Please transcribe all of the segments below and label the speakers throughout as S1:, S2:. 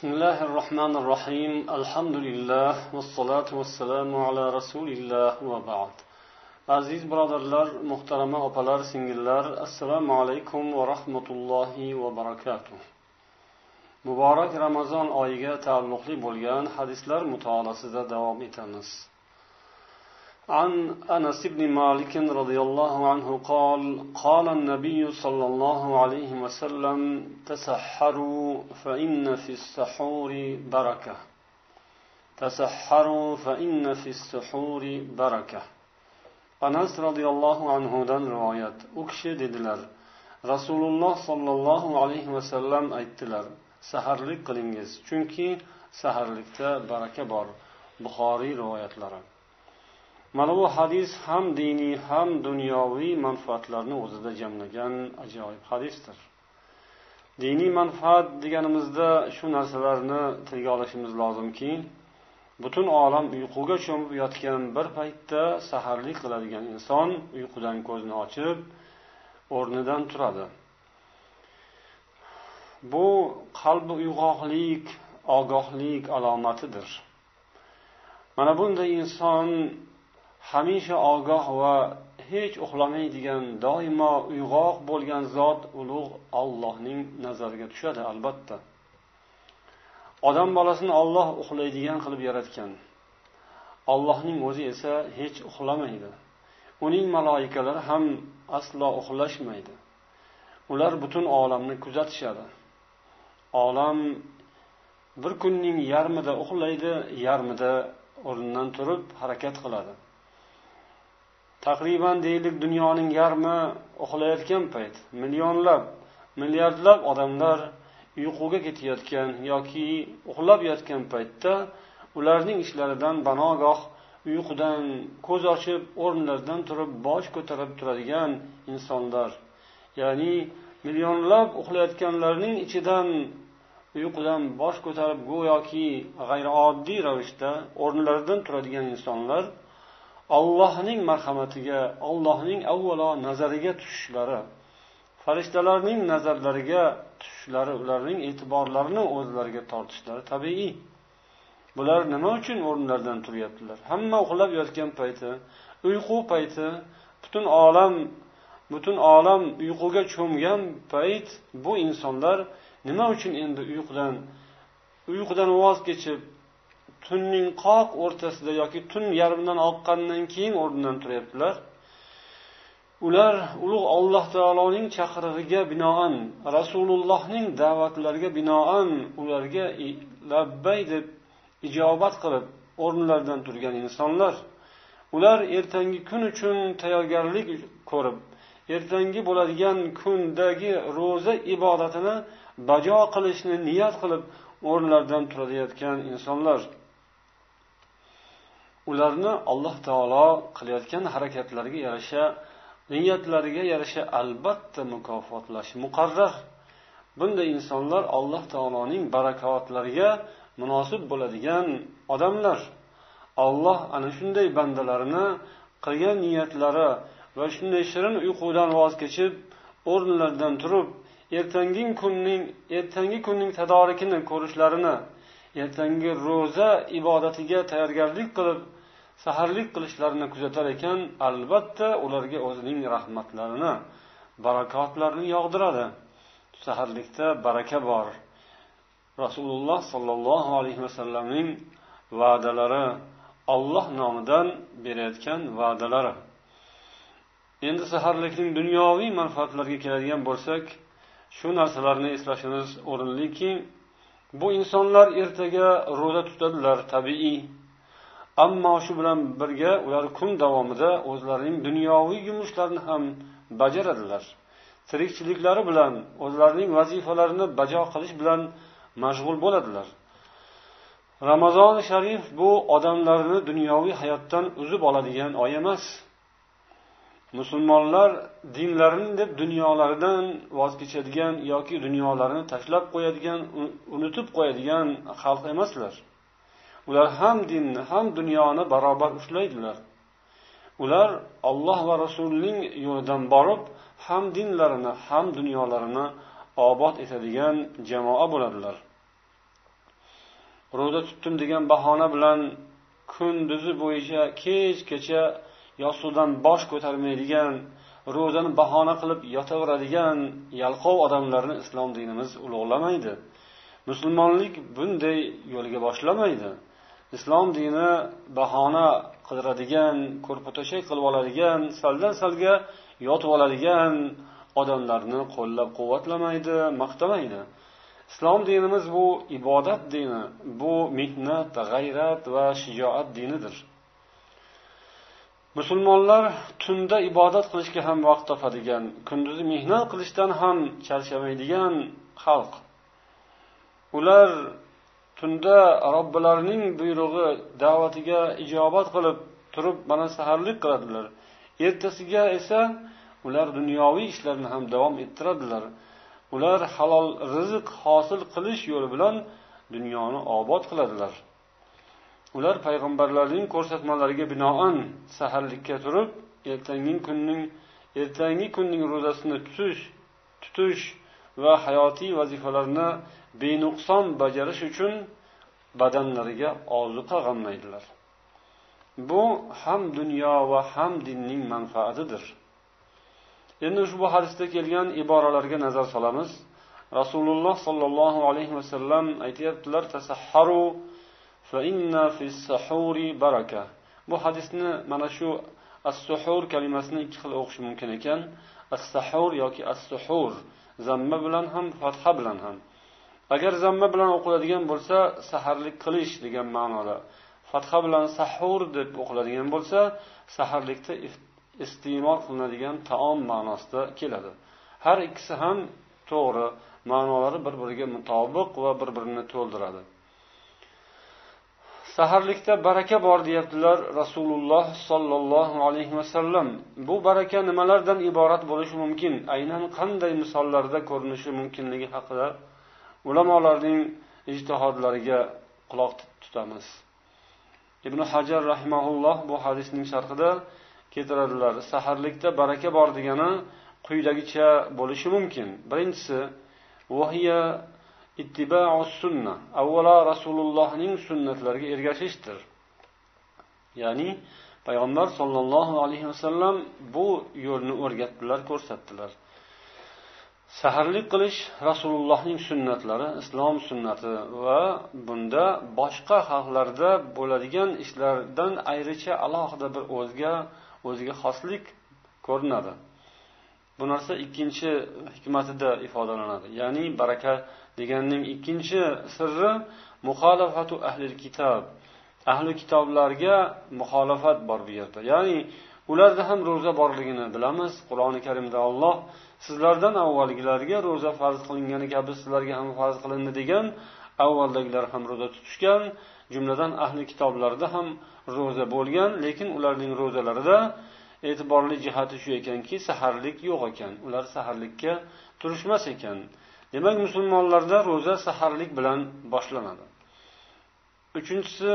S1: بسم الله الرحمن الرحيم الحمد لله والصلاة والسلام على رسول الله وبعد aziz birodarlar muhtarama opalar singillar assalomu alaykum va rahmatullohi va barakatuh muborak ramazon oyiga taalluqli bo'lgan hadislar mutolaasida davom etamiz عن انس بن مالك رضي الله عنه قال قال النبي صلى الله عليه وسلم تسحروا فان في السحور بركه تسحروا فان في السحور بركه anas roziyallohu anhudan rivoyat u kishi dedilar rasululloh sollallohu alayhi vasallam aytdilar saharlik qilingiz chunki saharlikda baraka bor buxoriy rivoyatlari Mana bu hadis ham diniy ham dunyoviy manfaatlarni o'zida jamlagan ajoyib hadisdir. Diniy manfaat deganimizda shu narsalarni tilga olishimiz lozimki butun olam uyquga cho'mib yotgan bir paytda saharlik qiladigan inson uyqudan ko'zini ochib o'rnidan turadi. Bu qalbi uyg'oqlik ogohlik alomatidir. Mana bunday inson hamisha ogoh va hech uxlamaydigan doimo uyg'oq bo'lgan zot ulug' ollohning nazariga tushadi albatta. Odam bolasini olloh uxlaydigan qilib yaratgan. Ollohning o'zi esa hech uxlamaydi. Uning maloikalari ham aslo uxlashmaydi. Ular butun olamni kuzatishadi. Olam bir kunning yarmida uxlaydi yarmida o'rnidan turib harakat qiladi. Taqriban deylik dunyoning yarmi uxlayotgan payt. Millionlab milliardlab odamlar uyquga ketayotgan yoki uxlab yotgan paytda ularning ishlaridan banogoh uyqudan ko'z ochib o'rnlaridan turib bosh ko'tarib turadigan insonlar. Ya'ni millionlab uxlayotganlarning ichidan uyqudan bosh ko'tarib go'yoki g'ayrioddiy ravishda o'rnlaridan turadigan insonlar allohning marhamatiga allohning avvalo nazariga tushishlari farishtalarning nazarlariga tushishlari ularning e'tiborlarini o'zlariga tortishlari tabiiy. Bular nima uchun o'rnlaridan turyaptilar? Hamma uxlab yotgan payti uyqu payti butun olam butun olam uyquga cho'mgan payt bu insonlar nima uchun endi uyqudan uyqudan voz kechib tunning qoq o'rtasida yoki tun yarmidan oqqandan keyin o'rnidan turyaptilar ular ulug' alloh taoloning chaqirig'iga binoan rasulullohning da'vatlariga binoan ularga labbay deb ijobat qilib o'rnlaridan turgan insonlar ular ertangi kun uchun tayyorgarlik ko'rib ertangi bo'ladigan kundagi ro'za ibodatini bajo qilishni niyat qilib o'rnlaridan turayotgan insonlar. Ularni alloh taolo qilayotgan harakatlariga yarasha niyatlariga yarasha albatta mukofotlash muqarrar. Bunday insonlar alloh taoloning barakotlariga munosib bo'ladigan odamlar. Olloh ana shunday bandalarini qilgan niyatlari va shunday shirin uyqudan voz kechib o'rnlaridan turib ertangi kunning ertangi kunning tadorikini ko'rishlarini ertangi ro'za ibodatiga tayyorgarlik qilib saharlik qilishlarini kuzatar ekan albatta ularga o'zining rahmatlarini barakotlarini yog'diradi. Saharlikda baraka bor. Rasululloh sollallohu alayhi vasallamning va'dalari olloh nomidan berayotgan va'dalari. Endi saharlikning dunyoviy manfaatlariga keladigan bo'lsak shu narsalarni eslashimiz o'rinliki bu insonlar ertaga ro'za tutadilar tabiiy. Ammo shu bilan birga ular kun davomida o'zlarining dunyoviy yumushlarini ham bajaradilar. Tirikchiliklari bilan o'zlarining vazifalarini bajo qilish bilan mashg'ul bo'ladilar. Ramazoni sharif bu odamlarni dunyoviy hayotdan uzib oladigan oy emas. Musulmonlar dinlarini deb dunyolaridan voz kechadigan yoki dunyolarini tashlab qo'yadigan unutib qo'yadigan xalq emaslar. Ular ham dinni ham dunyoni barobar ushlaydilar. Ular olloh va rasulining yo'lidan borib ham dinlarini ham dunyolarini obod etadigan jamoa bo'ladilar. Ro'za tutdim degan bahona bilan kunduzi bo'yicha kechgacha yostiqdan bosh ko'tarmaydigan ro'zani bahona qilib yotaveradigan yalqov odamlarni islom dinimiz ulug'lamaydi. Musulmonlik bunday yo'lga boshlamaydi. Islom dini bahona qidiradigan ko'rpatoshak qilib oladigan saldan salga yotib oladigan odamlarni qo'llab quvvatlamaydi maqtamaydi. Islom dinimiz bu ibodat dini bu mehnat g'ayrat va shijoat dinidir. Musulmonlar tunda ibodat qilishga ham vaqt topadigan kunduzi mehnat qilishdan ham charchamaydigan xalq. Ular tunda robbilarining buyrug'i da'vatiga ijobat qilib turib mana saharlik qiladilar. Ertasiga esa ular dunyoviy ishlarni ham davom ettiradilar. Ular halol rizq hosil qilish yo'li bilan dunyoni obod qiladilar. Ular payg'ambarlarning ko'rsatmalariga binoan saharlikka turib ertangi kunning ertangi kunning ro'zasini tutish tutish va hayotiy vazifalarni benuqson bajarish uchun badanlariga ozuqa g'amlaydilar. Bu ham dunyo va ham dinning manfaatidir. Endi ushbu hadisda kelgan iboralarga nazar solamiz. Rasululloh sollallohu alayhi vasallam aytyaptilar tasahharu bu hadisni mana shu as suhur kalimasini ikki xil o'qish mumkin ekan. As sahur yoki as suhur zamma bilan ham fatha bilan ham. Agar zamma bilan o'qiladigan bo'lsa saharlik qilish degan ma'noda. Fatha bilan sahur deb o'qiladigan bo'lsa saharlikda iste'mol qilinadigan taom ma'nosida keladi. Har ikkisi ham to'g'ri ma'nolari bir biriga mutobiq va bir birini to'ldiradi. Saharlikda baraka bor deyaptilar rasululloh sollallohu alayhi vasallam bu baraka nimalardan iborat bo'lishi mumkin? Aynan qanday misollarda ko'rinishi mumkinligi haqida ulamolarning ijtihodlariga quloq tutamiz. Ibn hajar rahimaulloh bu hadisning sharhida keltiradilar. Saharlikda baraka bor degani quyidagicha bo'lishi mumkin. Birinchisi sunna avvalo rasulullohning sunnatlariga ergashishdir. Ya'ni payg'ambar sollallohu alayhi vasallam bu yo'lni o'rgatdilar ko'rsatdilar. Saharlik qilish rasulullohning sunnatlari islom sunnati va bunda boshqa xalqlarda bo'ladigan ishlardan ayricha alohida bir o'zga o'ziga xoslik ko'rinadi. Bu narsa ikkinchi hikmatida ifodalanadi. Ya'ni baraka deganning ikkinchi sirri muxolafatu ahli kitob. Ahli kitoblarga muxolafat bor bu yerda. Ya'ni ularda ham ro'za borligini bilamiz. Qur'oni karimda olloh sizlardan avvalgilarga ro'za farz qilingani kabi sizlarga ham farz qilindi degan avvaldagilar ham ro'za tutishgan jumladan ahli kitoblarda ham ro'za bo'lgan lekin ularning ro'zalarida e'tiborli jihati shu ekanki saharlik yo'q ekan. Ular saharlikka turishmas ekan. Demak musulmonlarda ro'za saharlik bilan boshlanadi. Uchinchisi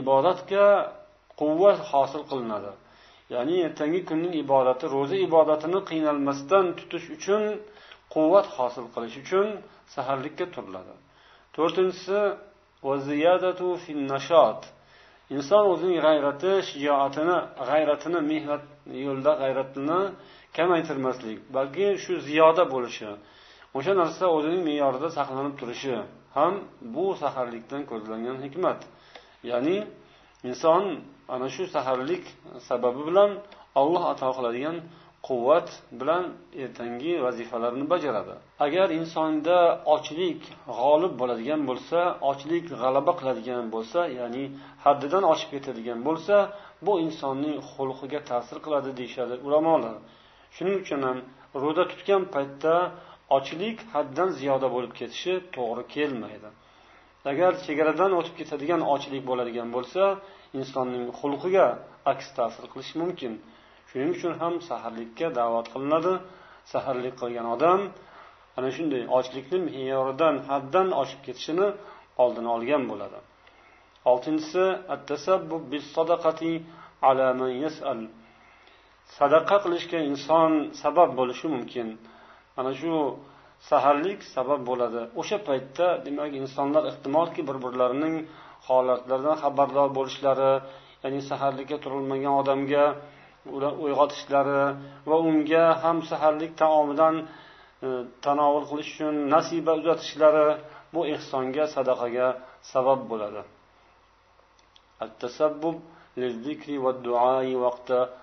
S1: ibodatga quvvat hosil qilinadi. Ya'ni ertangi kunning ibodati ro'za ibodatini qiynalmasdan tutish uchun quvvat hosil qilish uchun saharlikka turiladi. To'rtinchisi inson o'zining g'ayrati shijoatini g'ayratini mehnat yo'lida g'ayratini kamaytirmaslik balki shu ziyoda bo'lishi o'sha narsa o'zining me'yorida saqlanib turishi ham bu saharlikdan ko'zlangan hikmat. Ya'ni inson ana shu saharlik sababi bilan alloh ato qiladigan quvvat bilan ertangi vazifalarni bajaradi. Agar insonda ochlik g'olib bo'ladigan bo'lsa ochlik g'alaba qiladigan bo'lsa ya'ni haddidan oshib ketadigan bo'lsa bu insonning xulqiga ta'sir qiladi deyishadi ulamolar. Shuning uchun ham ro'za tutgan paytda ochlik haddan ziyoda bo'lib ketishi to'g'ri kelmaydi. Agar chegaradan o'tib ketadigan ochlik bo'ladigan bo'lsa insonning xulqiga aks ta'sir qilishi mumkin. Shuning uchun ham saharlikka da'vat qilinadi. Saharlik qilgan odam ana shunday ochlikni me'yoridan haddan oshib ketishini oldini olgan bo'ladi. Oltinchisi sadaqa qilishga inson sabab bo'lishi mumkin ana shu saharlik sabab bo'ladi o'sha paytda demak insonlar ehtimolki bir birlarining holatlaridan xabardor bo'lishlari ya'ni saharlikka turilmagan odamga uyg'otishlari va unga ham saharlik taomidan e, tanovul qilish uchun nasiba uzatishlari bu ehsonga sadaqaga sabab bo'ladi التسبب للذكر والدعاء وقت مظنة الإجابة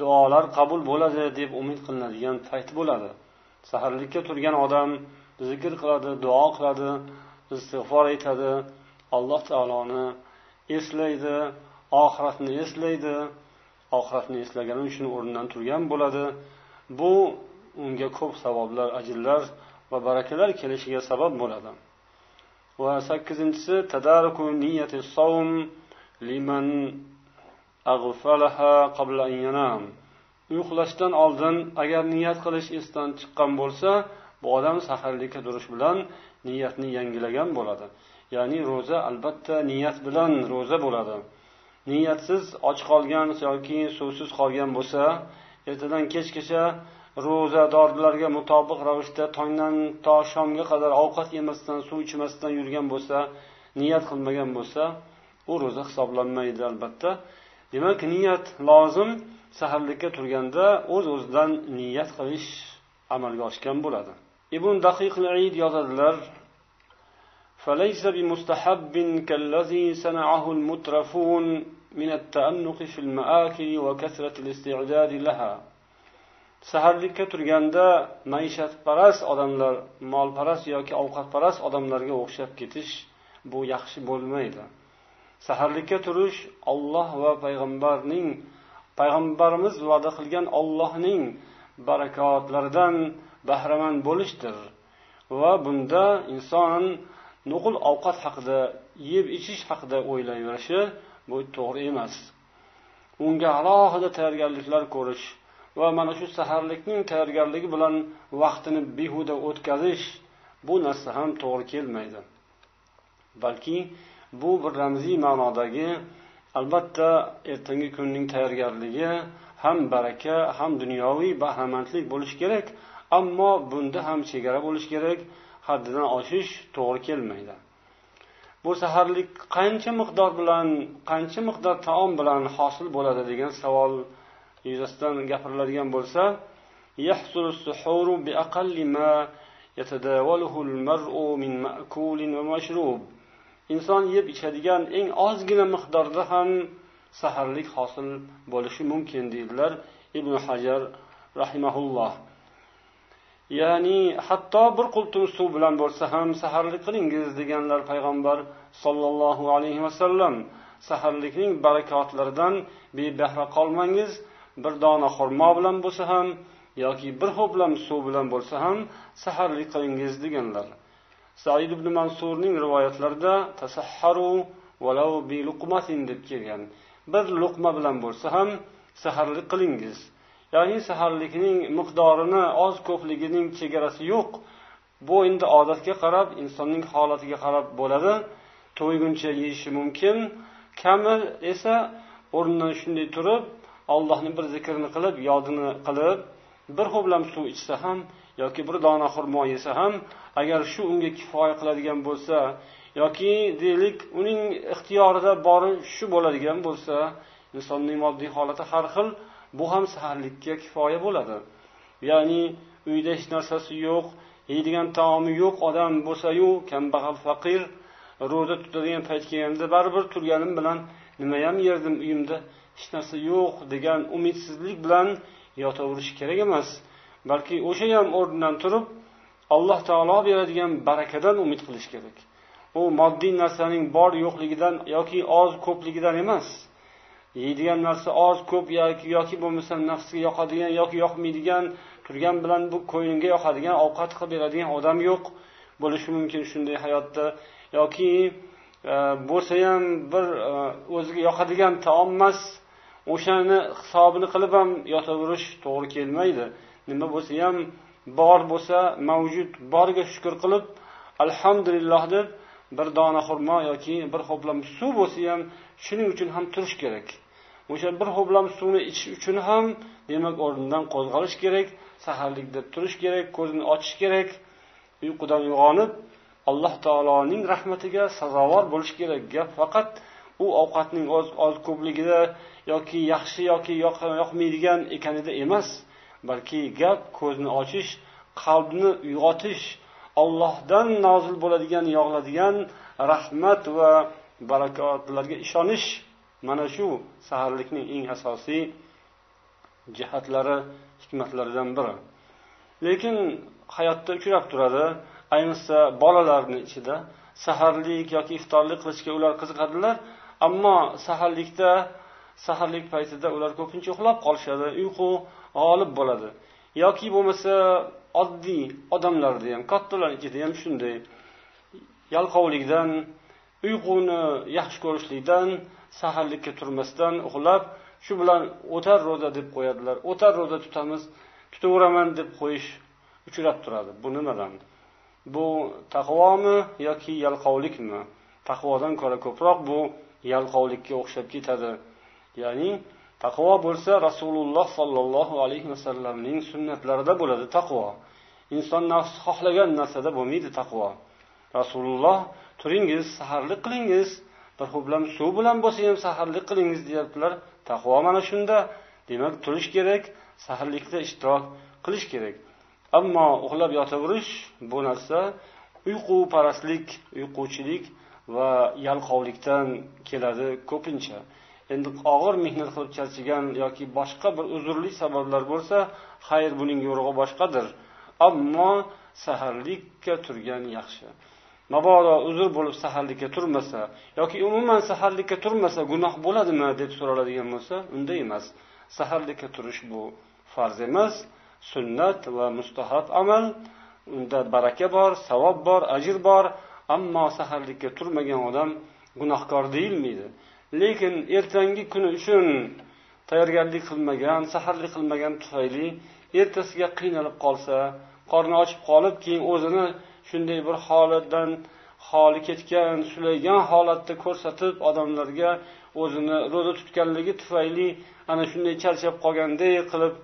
S1: duolar qabul bo'ladi deb umid qilinadigan payt bo'ladi. Saharlikka turgan odam zikr qiladi duo qiladi istig'for aytadi alloh taoloni eslaydi oxiratni eslaydi. Oxiratni eslagani uchun o'rnidan turgan bo'ladi. Bu unga ko'p savoblar ajrlar va barakalar kelishiga sabab bo'ladi. Va sakkizinchisi tadaruku niyati savm liman uxlashdan oldin agar niyat qilish esdan chiqqan bo'lsa bu odam saharlikka turish bilan niyatni yangilagan bo'ladi. Ya'ni ro'za albatta niyat bilan ro'za bo'ladi. Niyatsiz och qolgan yoki suvsiz qolgan bo'lsa ertadan kechgacha ro'zadorlarga mutobiq ravishda tongdan to shomga qadar ovqat yemasdan suv ichmasdan yurgan bo'lsa niyat qilmagan bo'lsa u ro'za hisoblanmaydi albatta. demak niyat lozim saharlikka turganda o'z uz o'zidan niyat qilish amalga oshgan bo'ladi ibn daqiqil yozadilar فليس بمستحب كالذي صنعه المترفون من التأنق في المآكل وكثرة الاستعداد لها saharlikka turganda maishatparast odamlar molparast yoki ovqatparast odamlarga o'xshab ketish bu yaxshi bo'lmaydi Saharlikka turish olloh va payg'ambarning payg'ambarimiz va'da qilgan ollohning barakotlaridan bahramand bo'lishdir. Va bunda inson nuqul ovqat haqida yeb ichish haqida o'ylayverishi bu to'g'ri emas. Unga alohida tayyorgarliklar ko'rish va mana shu saharlikning tayyorgarligi bilan vaqtini behuda o'tkazish bu narsa ham to'g'ri kelmaydi. Balki bu bir ramziy ma'nodagi albatta ertangi kunning tayyorgarligi ham baraka ham dunyoviy bahramandlik bo'lishi kerak ammo bunda ham chegara bo'lishi kerak haddidan oshish to'g'ri kelmaydi. Bu saharlik qancha miqdor bilan qancha miqdor taom bilan hosil bo'ladi degan savol yuzasidan gapiriladigan bo'lsa inson yeb ichadigan eng ozgina miqdorda ham saharlik hosil bo'lishi mumkin deydilar ibn hajar rahimaulloh ya'ni hatto bir qultum suv bilan bo'lsa ham saharlik qilingiz deganlar payg'ambar sollallohu alayhi vasallam. Saharlikning barakotlaridan bebahra qolmangiz bir dona xurmo bilan bo'lsa ham yoki bir ho'plam suv bilan bo'lsa ham saharlik qilingiz deganlar. Said ibn mansurning rivoyatlarida tasahharu valau bi luqmatin deb kelgan. Bir luqma bilan bo'lsa ham saharlik qilingiz. Ya'ni saharlikning miqdorini oz ko'pligining chegarasi yo'q. Bu endi odatga qarab insonning holatiga qarab bo'ladi. To'yguncha yeyishi mumkin. Kami esa o'rnidan shunday turib allohni bir zikrini qilib yodini qilib bir ho'plam suv ichsa ham yoki bir dona xurmo yesa ham agar shu unga kifoya qiladigan bo'lsa yoki deylik uning ixtiyorida bori shu bo'ladigan bo'lsa insonning moddiy holati har xil bu ham saharlikka kifoya bo'ladi. Ya'ni uyda hech narsasi yo'q yeydigan taomi yo'q odam bo'lsayu kambag'al faqir ro'za tutadigan payt kelganda baribir turganim bilan nimayam yerdim uyimda hech narsa yo'q degan umidsizlik bilan yotaverish kerak emas. Balki o'sha ham o'rnidan turib alloh taolo beradigan barakadan umid qilish kerak. U moddiy narsaning bor yo'qligidan yoki oz ko'pligidan emas. Yeydigan narsa oz ko'p yoki yoki bo'lmasa nafsga yoqadigan yoki yoqmaydigan turgan bilan bu ko'ngilga yoqadigan ovqat qilib beradigan odam yo'q bo'lishi mumkin shunday hayotda. Yoki e, bo'lsa ham bir e, o'ziga yoqadigan taom emas o'shani hisobini qilib ham yotaverish to'g'ri kelmaydi. Nima bo'lsa ham bor bo'lsa mavjud borga shukur qilib alhamdulillah deb bir dona xurmo yoki bir ho'plam suv bo'lsa ham shuning uchun ham turish kerak. O'sha bir ho'plam suvni ichish uchun ham demak o'rnidan qo'zg'alish kerak saharlikda turish kerak ko'zini ochish kerak. Uyqudan uyg'onib alloh taoloning rahmatiga sazovor bo'lish kerak. Gap faqat u ovqatning oz oz ko'pligida yoki yaxshi yoki yoqmaydigan ekanida emas. Balki gap ko'zni ochish qalbni uyg'otish ollohdan nozil bo'ladigan yog'iladigan rahmat va barakotlarga ishonish mana shu saharlikning eng asosiy jihatlari hikmatlaridan biri. Lekin hayotda uchrab turadi ayniqsa bolalarni ichida saharlik yoki iftorlik qilishga ular qiziqadilar ammo saharlikda saharlik paytida ular ko'pincha uxlab qolishadi. Uyqu g'olib bo'ladi. Yoki bo'lmasa oddiy odamlarda ham kattalar ichida ham shunday. Yalqovlikdan uyquni yaxshi ko'rishlikdan saharlikka turmasdan uxlab shu bilan o'tar ro'za deb qo'yadilar. O'tar ro'za tutamiz tutaveraman deb qo'yish uchrab turadi. Bu nimadan? Bu taqvomi yoki yalqovlikmi? Taqvodan ko'ra ko'proq bu yalqovlikka o'xshab ketadi. Ya'ni taqvo bo'lsa rasululloh sollallohu alayhi vasallamning sunnatlarida bo'ladi taqvo. Inson nafsi xohlagan narsada bo'lmaydi taqvo. Rasululloh turingiz saharlik qilingiz bir ho'plam suv bilan bo'lsa ham saharlik qilingiz deyaptilar. Taqvo mana shunda. Demak turish kerak saharlikda ishtirok qilish kerak. Ammo uxlab yotaverish bu narsa uyquparastlik uyquchilik va yalqovlikdan keladi ko'pincha. Endi og'ir mehnat qilib charchagan yoki boshqa bir uzrli sabablar bo'lsa xayr buning yo'rig'i boshqadir. Ammo saharlikka turgan yaxshi. Mabodo uzr bo'lib saharlikka turmasa yoki umuman saharlikka turmasa gunoh bo'ladimi deb so'raladigan bo'lsa unda emas. Saharlikka turish bu farz emas. Sunnat va mustahab amal unda baraka bor savob bor ajr bor. Ammo saharlikka turmagan odam gunohkor deyilmaydi. Lekin ertangi kuni uchun tayyorgarlik qilmagan saharlik qilmagan tufayli ertasiga qiynalib qolsa qorni ochib qolib keyin o'zini shunday bir holatdan holi ketgan sulaygan holatda ko'rsatib odamlarga o'zini ro'za tutganligi tufayli ana shunday charchab qolganday qilib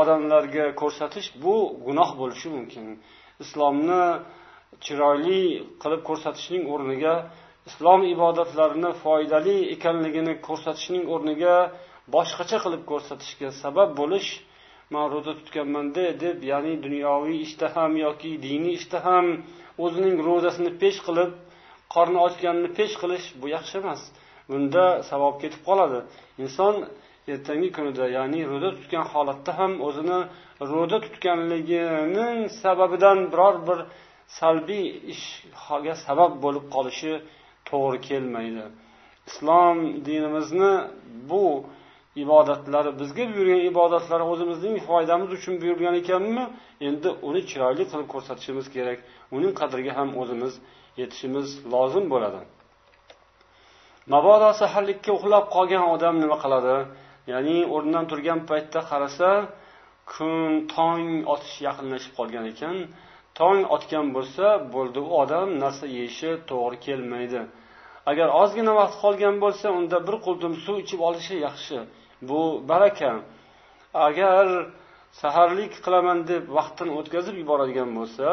S1: odamlarga ko'rsatish bu gunoh bo'lishi mumkin. Islomni chiroyli qilib ko'rsatishning o'rniga islom ibodatlarini foydali ekanligini ko'rsatishning o'rniga boshqacha qilib ko'rsatishga sabab bo'lish man ro'za tutganmanda deb ya'ni dunyoviy ishda ham yoki diniy ishda ham o'zining ro'zasini pesh qilib qorni ochganini pesh qilish bu yaxshi emas. Bunda savob ketib qoladi. Inson ertangi kunida ya'ni ro'za tutgan holatda ham o'zini ro'za tutganligining sababidan biror bir salbiy ishga sabab bo'lib qolishi to'g'ri kelmaydi. Islom dinimizni bu ibodatlari bizga buyurgan ibodatlari o'zimizning foydamiz uchun buyurilgan ekanmi endi uni chiroyli qilib ko'rsatishimiz kerak. Uning qadriga ham o'zimiz yetishimiz lozim bo'ladi. Mabodo saharlikka uxlab qolgan odam nima qiladi? Ya'ni o'rnidan turgan paytda qarasa kun tong otish yaqinlashib qolgan ekan. Tong otgan bo'lsa bo'ldi u odam narsa yeyishi to'g'ri kelmaydi. Agar ozgina vaqt qolgan bo'lsa unda bir qultum suv ichib olishi yaxshi. Bu baraka. Agar saharlik qilaman deb vaqtini o'tkazib yuboradigan bo'lsa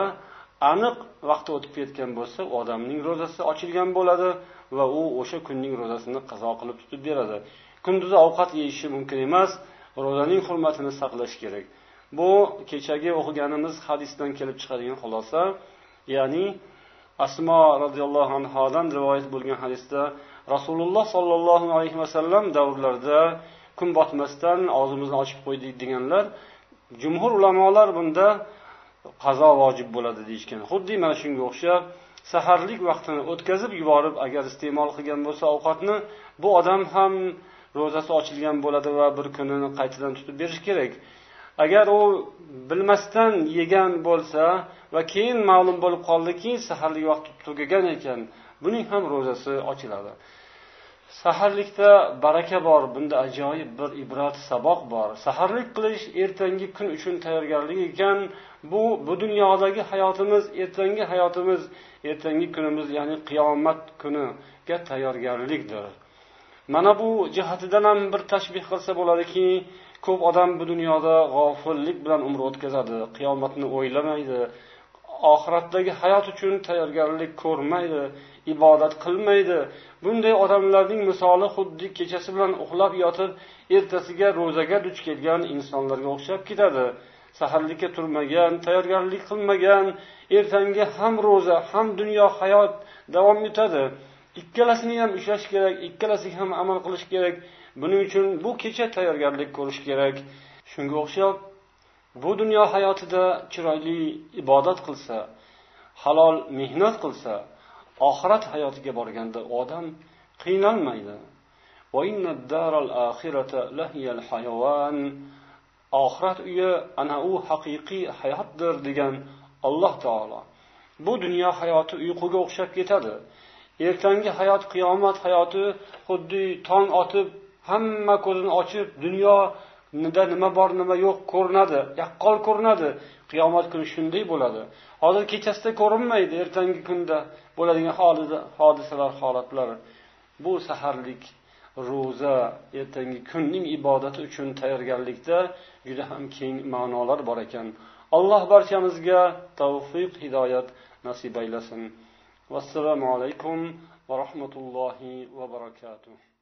S1: aniq vaqti o'tib ketgan bo'lsa u odamning ro'zasi ochilgan bo'ladi va u o'sha kunning ro'zasini qazo qilib tutib beradi. Kunduzi ovqat yeyishi mumkin emas ro'zaning hurmatini saqlash kerak. Bu kechagi o'qiganimiz hadisdan kelib chiqadigan xulosa ya'ni asmo roziyallohu anhodan rivoyat bo'lgan hadisda rasululloh sollallohu alayhi vasallam davrlarida kun botmasdan og'zimizni ochib qo'ydik deganlar jumhur ulamolar bunda qazo vojib bo'ladi deyishgan. Xuddi mana shunga o'xshab saharlik vaqtini o'tkazib yuborib agar iste'mol qilgan bo'lsa ovqatni bu odam ham ro'zasi ochilgan bo'ladi va bir kunini qaytadan tutib berish kerak. Agar u bilmasdan yegan bo'lsa va keyin ma'lum bo'lib qoldiki saharlik vaqti tugagan ekan buning ham ro'zasi ochiladi. Saharlikda baraka bor bunda ajoyib bir ibrat saboq bor. Saharlik qilish ertangi kun uchun tayyorgarlik ekan. Bu bu dunyodagi hayotimiz ertangi hayotimiz ertangi kunimiz ya'ni qiyomat kuniga tayyorgarlikdir. Mana bu jihatidan ham bir tashbih qilsa bo'ladiki ko'p odam bu dunyoda g'ofillik bilan umr o'tkazadi qiyomatni o'ylamaydi oxiratdagi hayot uchun tayyorgarlik ko'rmaydi ibodat qilmaydi. Bunday odamlarning misoli xuddi kechasi bilan uxlab yotib ertasiga ro'zaga duch kelgan insonlarga o'xshab ketadi. Saharlikka turmagan tayyorgarlik qilmagan ertangi ham ro'za ham dunyo hayot davom etadi. Ikkalasini ham ushlash kerak ikkalasiga ham amal qilish kerak. Buning uchun bu kecha tayyorgarlik ko'rish kerak. Shunga o'xshab bu dunyo hayotida chiroyli ibodat qilsa halol mehnat qilsa oxirat hayotiga borganda odam qiynalmaydi. Oxirat uyi ana u haqiqiy hayotdir degan alloh taolo. Bu dunyo hayoti uyquga o'xshab ketadi. Ertangi hayot qiyomat hayoti xuddi tong otib hamma ko'zini ochib dunyoda nima bor nima yo'q ko'rinadi. Yaqqol ko'rinadi. Qiyomat kuni shunday bo'ladi. Hozir kechasida ko'rinmaydi ertangi kunda bo'ladigan hodisalar holatlar. Bu saharlik ro'za ertangi kunning ibodati uchun tayyorgarlikda juda ham keng ma'nolar bor ekan. Alloh barchamizga tavfiq hidoyat nasib aylasin. Vassalomu alaykum va rahmatullohi va barakatuh.